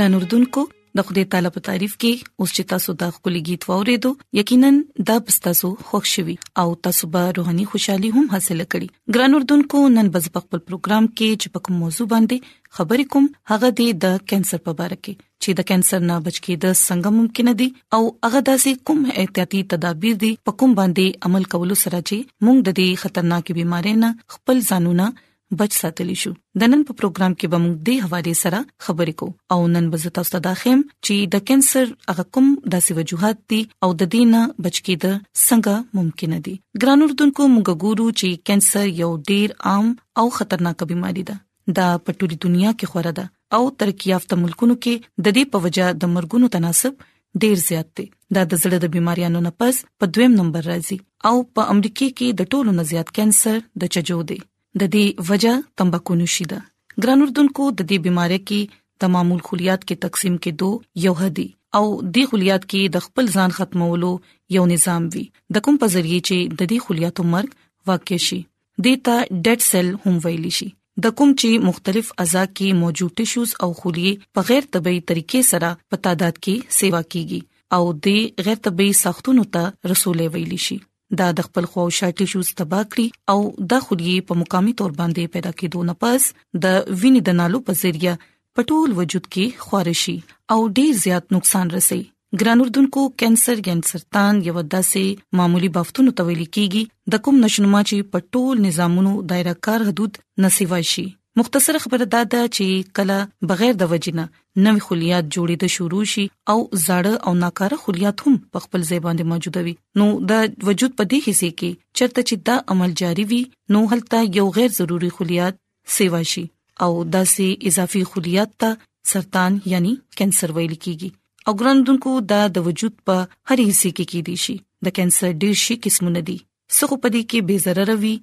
ګران اردوونکو د خدای تعالی په تعریف کې اوس چې تاسو د خولي गीत وورېدو یقینا دا تاسو خوښ شوي او تاسو به روحاني خوشحالي هم حاصل کړئ ګران اردوونکو نن بز په خپل پروګرام کې چې په کوم موضوع باندې خبرې کوم هغه د کانسر په اړه کې چې د کانسر نه بچ کېده څنګه ممکن دي او هغه داسې کوم احتیاطي تدابیر دي په کوم باندې عمل کولو سره چې موږ د دې خطرناکې بيمارۍ نه خپل ځانونه بچ ساتلی شو د نن په پروګرام کې به موږ د حواله سره خبرې کو او نن به زه تاسو ته دا خیم چې د کانسر هغه کوم داسې وجوهات دي او د دې نه بچ کېد څنګه ممکن دي ګرانو دونکو موږ ګورو چې کانسر یو ډیر عام او خطرناک بيماري ده دا په ټولي دنیا کې خوره ده او ترقی یافته ملکونو کې د دې په وجه د مرګونو تناسب ډیر زیات دی دا د زړه د بيماریانو نه پس په دویم نمبر راځي او په امریکا کې د ټولو نه زیات کانسر د چجو دی د دې وجه تمباکو نوشي ده ګران اردوونکو د دې بيمارۍ کې د معمول خلیات کې تقسیم کې دوه یو هدي او د خلیات کې د خپل ځان ختمولو یو نظام وي د کوم په ذریعه چې د دې خلیاتو مرګ واقع شي دیتا ډیډ سیل هم ویل شي د کوم چې مختلف اعضاء کې موجود ټیشوز او خلیه په غیر طبي طریقې سره په تعداد کې سیوا کیږي او د غیر طبي ساختونو ته رسولې ویل شي دا د خپل خوښه ټیشوز تبا کړی او د خلیه په مقامی تور باندې پیدا کېدو نه پس د وینې د نالو په ذریعہ پټول وجود کې خارشي او ډیر زیات نقصان رسي ګران اردوونکو کانسر ګن سرطان یو داسې معمولی بافتونو ته ویل کیږي د کوم نشنما چې په ټول نظامونو دایره کار حدود نسیوای شي مختصر خبره دا ده چې کله بغیر د وجنه نوې خلیات جوړې د شروع شي او زړه او ناکاره خلیات هم په خپل ځای باندې موجود وي نو د وجود په دې حصے کې چرته چې دا عمل جاری وي نو هلته یو غیر ضروری خلیات سیوا شي او داسې اضافي خلیات ته سرطان یعنی کانسر ویل کیږي او ګرندونکو دا د وجود په هر حصے کې کې دي شي د کانسر ډیر شي قسمونه دي سخه پدې کې بې ضرر وي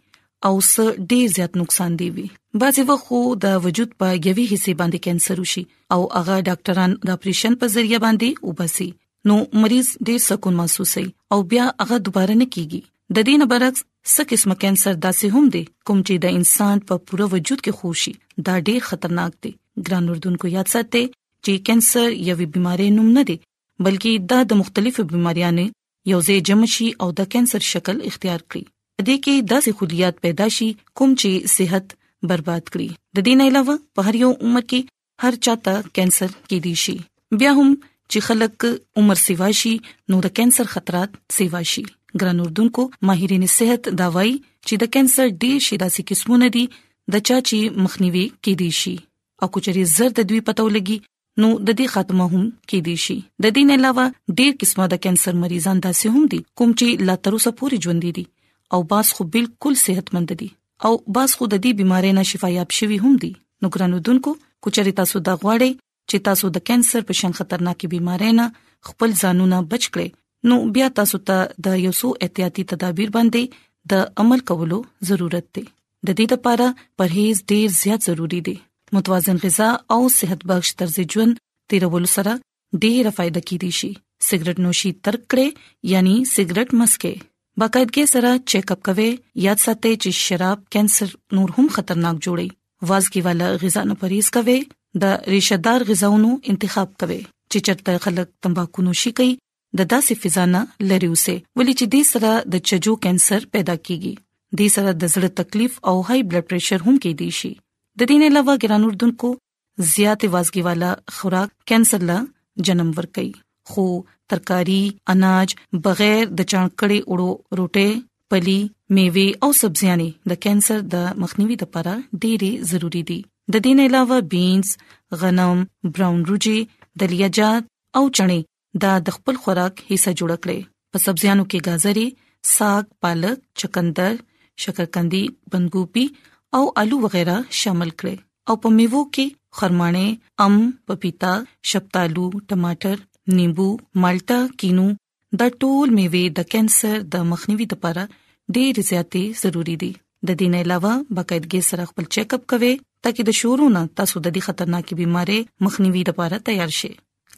او س ډیر زیات نقصان دی وي بعضي وخت د وجود په یوي حصے باندې کانسر وشي او هغه ډاکټران د اپریشن په ذریعہ باندې وباسي نو مریض ډیر سکون محسوسوي او بیا هغه دوباره نه کیږي د دې نه برعکس څه قسمه کانسر داسې هم دي کوم چې د انسان په پوره وجود کې خوشي دا ډیر خطرناک دي ګران اردوونکو یاد ساتئ چې کانسر یوې بيمارۍ نوم نه دی بلکې دا د مختلفو بيماريانو یو ځای جمع شي او د کانسر شکل اختیار کړي د دې کې داسې خلیات پیدا شي کوم چې صحت برباد کړي د دې نه علاوه په هر یو عمر کې هر چاته کانسر کې دي شي بیا هم چې خلک عمر سیوا شي نو د کانسر خطرات سیوا شي ګران اردوونکو ماهرین صحت دا وایي چې د کانسر ډیر شي داسې قسمونه دي د چا چې مخنیوي کې دي شي او کچري زر د دوی پتو لګي نو د دې خاتمه هم کې دي شي د دې نه علاوه ډیر قسمه د کانسر مریضان داسې هم دي کوم چې لا تر اوسه پورې ژوند دي او باس خو بالکل صحتمند دي او بعض خو د دې بيمارۍ نه شفایاب شوي هم دي نو ګرانو دونکو کچري تاسو دا غواړئ چې تاسو د کانسر په شان خطرناکې بيمارۍ نه خپل ځانونه بچ کړئ نو بیا تاسو ته د یو څو احتیاطي تدابیر باندې د عمل کولو ضرورت دی د دې لپاره پرهیز ډیر زیات ضروری دی متوازن غذا او صحت بخش طرز ژوند تیرولو سره ډیره فائدہ کې دي شي سګریټ نوشي ترک کړي یعنی سګریټ مسکه باقاعدګي سره چیک اپ کوي یاد ساتي چې شراب کینسر نور هم خطرناک جوړي وازګي والا غذا نه پرهیز کوي د ریشه دار غذاونو انتخاب کوي چې چرته خلک تمباکو نوشي کوي د داسې فضا نه لری اوسه ولې چې د سره د چجو کینسر پیدا کیږي د سره د زړه تکلیف او های بلډ پريشر هم کې دي شي د دې نه علاوه ګران اردوونکو زیات وازګي والا خوراک کانسر لا جنم ورکړي خو ترکاری اناج بغیر د چانکړې اوړو روټه پلي میوه او سبزيانې د کانسر د مخنیوي لپاره ډېری ضروری دي د دین علاوه بینز غنم براون روجي دلیاجات او چڼې دا د خپل خوراک حصہ جوړ کړئ په سبزيانو کې گازري ساګ پالک چکندر شکرکندي بندګوبي او آلو وغیرہ شامل کړئ او په میوو کې خرمانه ام پپیتا شپتالو ټماټر نیمبو مالټا کینو دا ټول میوه د کانسر د مخنیوي لپاره ډېر زیاتې ضروری دي د دې نه علاوه باقاعدګي سره خپل چیک اپ کوئ ترڅو د شورو نه تاسو د دې خطرناکې بيمارۍ مخنیوي لپاره تیار شئ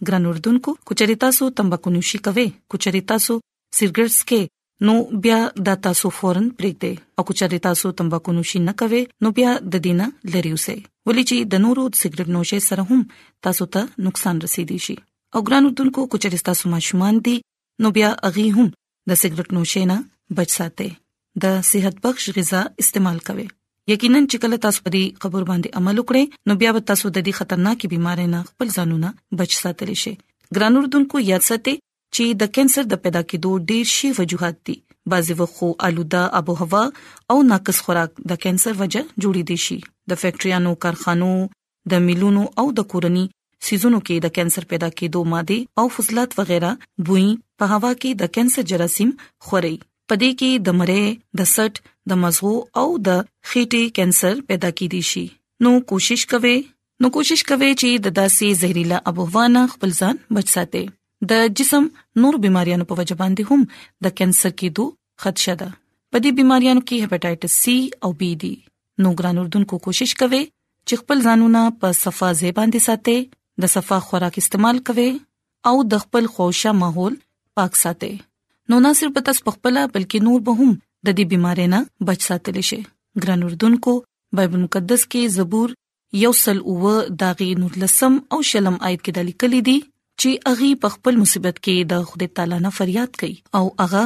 ګران اردوونکو کچري تاسو تمباکو نوشي کوي کچري تاسو سیګریټ سکي نو بیا دا تاسو فورن پرېږدئ او کچري تاسو تمباکو نوشي نه کوي نو بیا د دینه لری اوسئ ولې چې د نورو سیګریټ نوشي سره هم تاسو ته نقصان رسیدي شي او ګران اردوونکو کچري تاسو ماشومان دي نو بیا اغي هم د سګرټ نوشۍ نه بچ ساتي د صحت بخش غذا استعمال کوي یقینا چې کله تاسو په دې خبر باندې عمل وکړئ نو بیا به تاسو د دې خطرناکې بيمارۍ نه خپل ځانونه بچ ساتل شئ ګران اردوونکو یاد ساتئ چې د کانسر د پیدا کېدو ډېر شي وجوهات دي بعضي وخو آلوده آب او هوا او ناقص خوراک د کانسر وجه جوړې دي شي د فیکټریانو کارخانو د میلونو او د کورني سیزونو کې د کانسر پیدا کېدو ماده او فضلات وغیره بوی په هوا کې د کانسر جراثیم خوري پدې کې د مری د سټ د مزغو او د خېټې کانسر پیدا کیدی شي نو کوشش کوئ نو کوشش کوئ چې د داسې زهريلا ابوانه خپل ځان بچ ساتئ د جسم نور بيماريانو په وجه باندې هم د کانسر کېدو خدشه ده په دې بيماريانو کې هپاتایټس سي او بي دي نو ګران اردوونکو کوشش کوئ چې خپل ځانونه په صفه ځای باندې ساتي د صفه خوراک استعمال کوي او د خپل خوښه ماحول پاک ساتي نو نه صرف تاسو په خپل بلکې نور به هم د دې بيمارۍ نه بچ ساتل شي ګران اردوونکو بایبل مقدس کې زبور یو سل اووه داغي نورلسم او شلم آیت کې د لیکلي دي چې اغي په خپل مصیبت کې د خدای تعالی نه فریاد کوي او اغه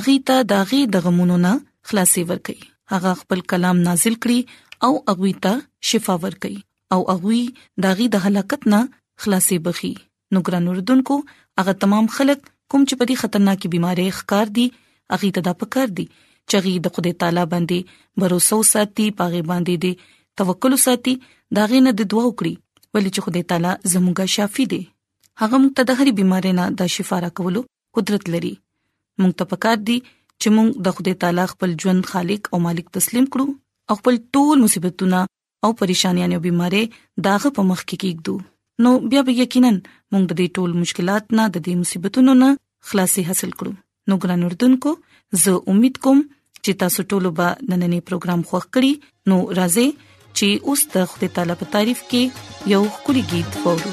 اغي ته داغي د غمونو نه خلاصي ور کوي هغه خپل کلام نازل کړي او اغوي ته شفا ور کوي او اغوي داغي د هلاکت نه خلاصي بخي نو ګران اردوونکو هغه تمام خلک کوم چې په دې خطرناکې بيمارۍ ښکار دي اغي ته دا پکار دي چې غي د خدای تعالی باندې باور او ساتي پاغه باندې دي توکل ساتي دا غي نه د دعا وکړي ولې چې خدای تعالی زموږه شافي دي هغه موږ ته د هرې بيمارۍ نه د شفا را کولو قدرت لري موږ ته پکار دي چې موږ د خدای تعالی خپل ژوند خالق او مالک تسلیم کړو او خپل ټول مصیبتونه او پریشانیان او بيماري داغه په مخ کې کېږدو نو بیا به یقینا موږ د دې ټول مشکلات نه د دې مصیبتونو نه خلاصي حاصل کړو نو ګران اردوونکو زه امید کوم چې تاسو ټول به نننې پروګرام خوښ کړي نو راځي چې اوس د خپل تعالی په تعریف کې یو خولي गीत وورو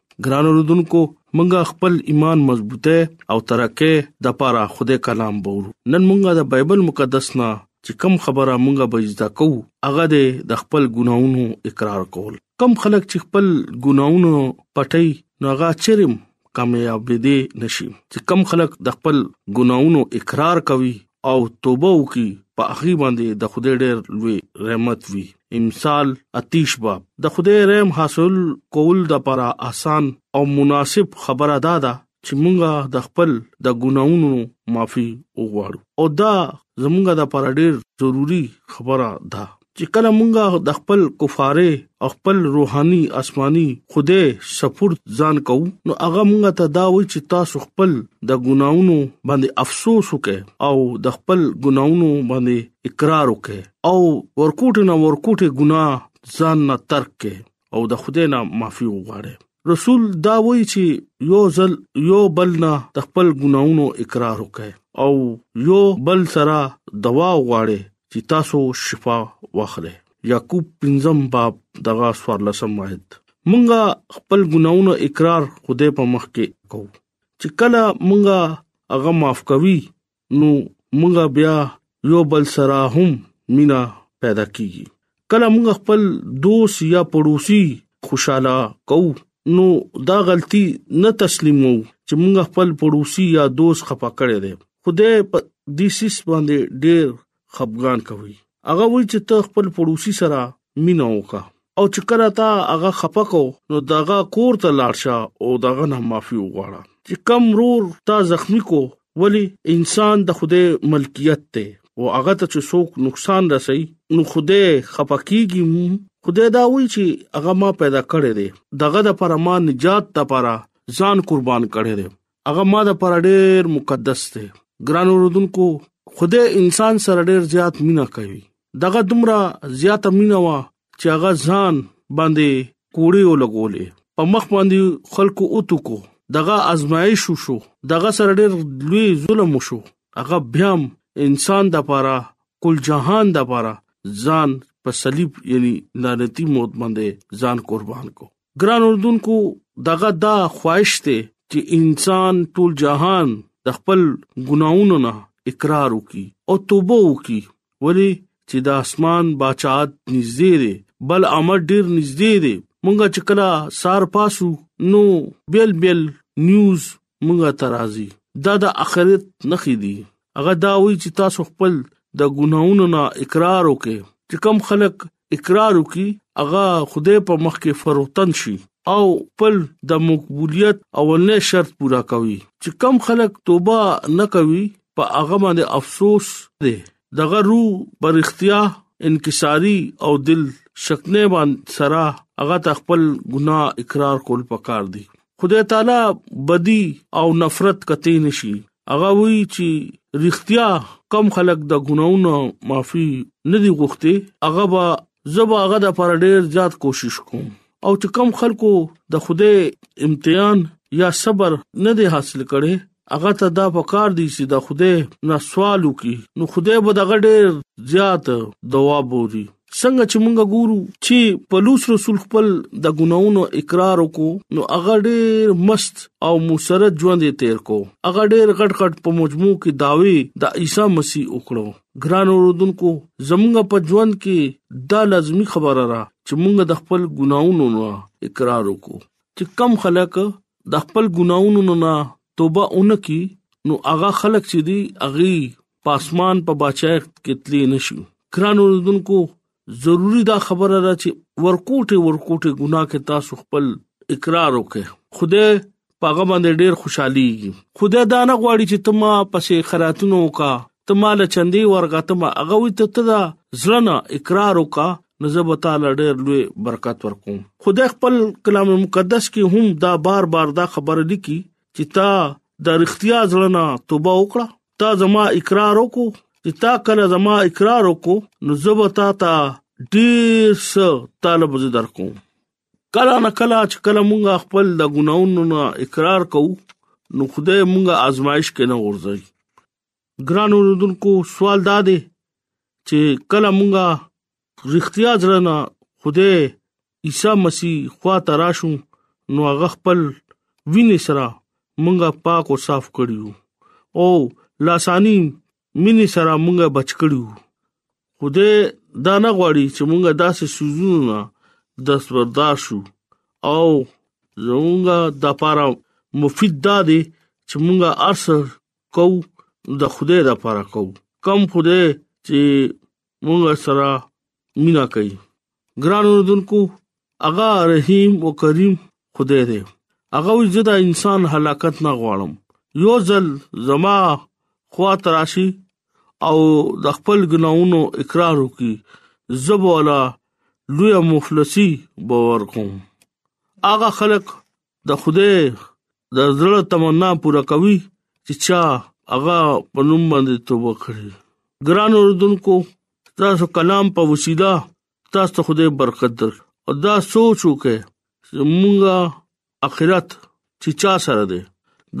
ګران اوردونکو مونږه خپل ایمان مضبوطه او ترقه د پاره خدای کلام بولو نن مونږه د بایبل مقدس نه چې کم خبره مونږه به زده کو هغه د خپل ګناونو اقرار کول کم خلک چې خپل ګناونو پټي نوغه چرم کامیاب دي نشي چې کم خلک د خپل ګناونو اقرار کوي او توبه وکي په اخی باندې د خدای ډېر لوی رحمت وي امثال اتیش باب د خدای رحم حاصل کول د لپاره آسان او مناسب خبره ده ده چې مونږه د خپل د ګناونو معافي وغواړو او دا زمونږه د لپاره ډېر ضروری خبره ده چې کله مونږه د خپل کفاره او خپل روحاني آسماني خوده سپورت ځان کو نو هغه مونږه ته دا وایي چې تاسو خپل د ګناونو باندې افسوس وکړئ او د خپل ګناونو باندې اقرار وکړئ او ورکوټ نه ورکوټه ګناه ځان نه ترک کړئ او د خدای نه معافي وغواړي رسول دا وایي چې یو ځل یو بل نه د خپل ګناونو اقرار وکړي او یو بل سره دوا وغواړي چې تاسو شفا واخلئ یعقوب پنځم باب دغه سوار لسم آیت مونږه خپل ګناونو اقرار خدای په مخ کې کوو چې کله مونږه هغه معاف کوي نو موږ بیا یو بل سره هم مینا پیدا کیږي کله موږ خپل دوست یا پړوسی خوشاله کو نو دا غلطي نه تسلیمو چې موږ خپل پړوسی یا دوست خپه کړي دي خدای په دې سیس باندې ډېر خپګان کوي هغه وایي چې ته خپل پړوسی سره مینا وکا او چې کله تا هغه خپکو نو دغه کور ته لاړ شه او دغه نه معافي وغواړه چې کم رور تا زخمی کو ولی انسان د خوده ملکیت ته او هغه ته چې څوک نقصان رسي نو خوده خپکیږي خوده دا وی چې هغه ما پیدا کړی دی دغه د پرما نجات لپاره ځان قربان کړی دی هغه ما د پر ډېر مقدس دی ګران اوردونکو خدای انسان سره ډېر زیات مینا کوي دغه دومره زیات مینا وا چې هغه ځان باندې کوړی ولګولې په مخ باندې خلکو اوتو کو دغه ازمایش شو دغه سره ډېر لوی ظلم شو هغه بیا انسان د پاره کل جهان د پاره ځان په صلیب یعنی لعنتی موت باندې ځان قربان کو ګران اردوونکو دغه دا خواهش ته چې انسان ټول جهان د خپل ګناونو نه اقرار وکي او توبه وکي ولی چې د اسمان بچات نږدې دی بل امر ډیر نږدې دی مونږه چې کلا سار پاسو نو بیل بیل نیوز مونږه ترازی دا د اخرت نخې دي هغه دا وی چې تاسو خپل د ګناونو نه اقرار وکې چې کم خلک اقرار وکي هغه خدای په مخ کې فروتن شي او خپل د مقبولیت او نه شرط پورا کوي چې کم خلک توبه نه کوي په هغه باندې افسوس دی دغه روح پر اختیا انکساری او دل شکنه باندې سره هغه خپل ګناه اقرار کول پکار دي خدای تعالی بدی او نفرت کته نشي هغه وی چې رښتیا کم خلک د ګناونو معافي نه دی غوښته هغه به زبا هغه د پر ډیر زیات کوشش کوم او چې کم خلکو د خوده امتحان یا صبر نه دی حاصل کړي هغه ته دا پکار دی چې د خوده نه سوال وکي نو خوده به د غډیر زیات دواب ووري څنګه چې مونږ ګورو چې پلوص رسول خپل د ګناونو اقرار وکړو نو هغه ډېر مست او مسرت ژوند تیر کو هغه ډېر غټ غټ په مجموع کې داوي د عیسی مسیح وکړو ګران اوردونکو زمونږ په ژوند کې دا لازمی خبره را چې مونږ د خپل ګناونو نه اقرار وکړو چې کم خلک د خپل ګناونو نه توبه اونکي نو هغه خلک چې دی اغي پاسمان په باچایخت کې تلی نشو کرانو دونکو ضروری دا خبره ده چې ورکوټه ورکوټه ګناه کې تاسو خپل اقرار وکړئ خدای پاغه باندې ډیر خوشحالي خدای دا نه غواړي چې تما پسې خراتونو کا تما له چندي ورغه تما هغه وي ته ته زړه اقرار وکا نزب تعالی ډیر لوی برکت ورکوم خدای خپل کلام مقدس کې هم دا بار بار دا خبره لیکي چې تا د رښتیا ځلنا توبه وکړه تا زما اقرار وکړو چې تا کله زما اقرار وکړو نو زبر تا ته ډیر څه طالب زه درکوم کله نه کله چې کله مونږه خپل د ګناونو نه اقرار کوو نو خدای مونږه آزمائش کې نه ورځي ګران اوردونکو سوال دا دی چې کله مونږه رښتیا زړه نه خوده عیسی مسیح خوا ته راشو نو هغه خپل وینې سره مونږه پاک او صاف کړیو او لاسانی مینې سره مونږه بچ کړیو خوده دا نه غواړي چې مونږه داسې سوزونه دستوردار شو او زمونږه د پاره مفید دا دی چې مونږه ارسه کو د خوده د پاره کو کم خوده چې مونږ سره مینا کوي ګران اوردونکو اغا رحیم او کریم خدای دې اغه وي زدا انسان هلاکت نه غواړم یو ځل زما خوا تراشي او د خپل ګناونو اقرار وکي زب ولا لوی مفلسی باور کوم اغه خلک د خوده د زړه تمنا پوره کوي چې چا هغه په نوم باندې توبه کړي ګران اوردونکو تاسو کلام په وسیله تاسو ته خوده برکت در او دا سوچ وکړئ چې مونږه اخرت چې چا سره ده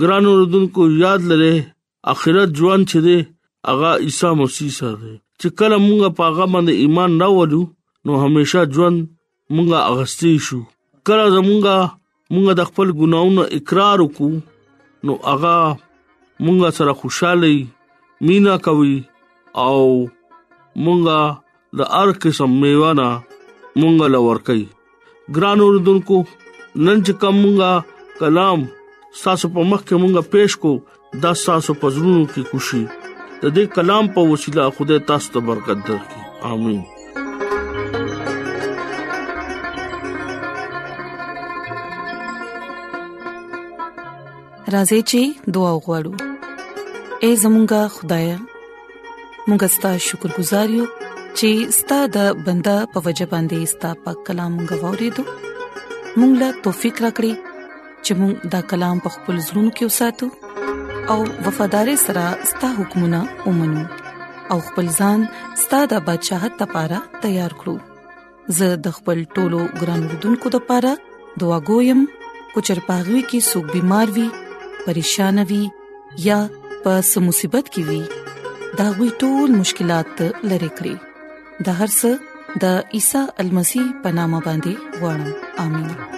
ګران اوردونکو یاد لره اخرت ژوند چې دی هغه عیسی مسیح سره دی چې کله موږ په هغه باندې ایمان نه ولو نو همیشه ژوند موږ اغستې شو کله زمونږه موږ د خپل ګناونو اقرار وکړو نو هغه موږ سره خوشاله مینا کوي او موږ د هر قسم میوه نه مونږ لور کوي ګران اوردونکو نن چې کومه کلام ساسو په مخ کې مونږه پېښ کو دا ساسو پزړونو کې خوشي د دې کلام په وسیله خدای تاسو ته برکت درکړي امين راځي چې دعا وغوړو اے زمونږ خدای مونږ ستاسو شکر گزار یو چې ستاسو د بندا په وجه باندې ستاسو په کلام غوړې دو مونږ لا توفیق راکړي چې مونږ دا کلام په خپل زړونو کې وساتو او وفادار سره ستاسو حکمونه ومنو او خپل ځان ستاسو د بدشاہت لپاره تیار کړو زه د خپل ټولو ګران وروډونکو لپاره دعا کوم کو چې پاغوي کې سګ بيمار وي پریشان وي یا په سمصيبت کې وي دا وي ټول مشکلات لری کړی د هر څه د عیسی المسی پنامه باندې وړم امين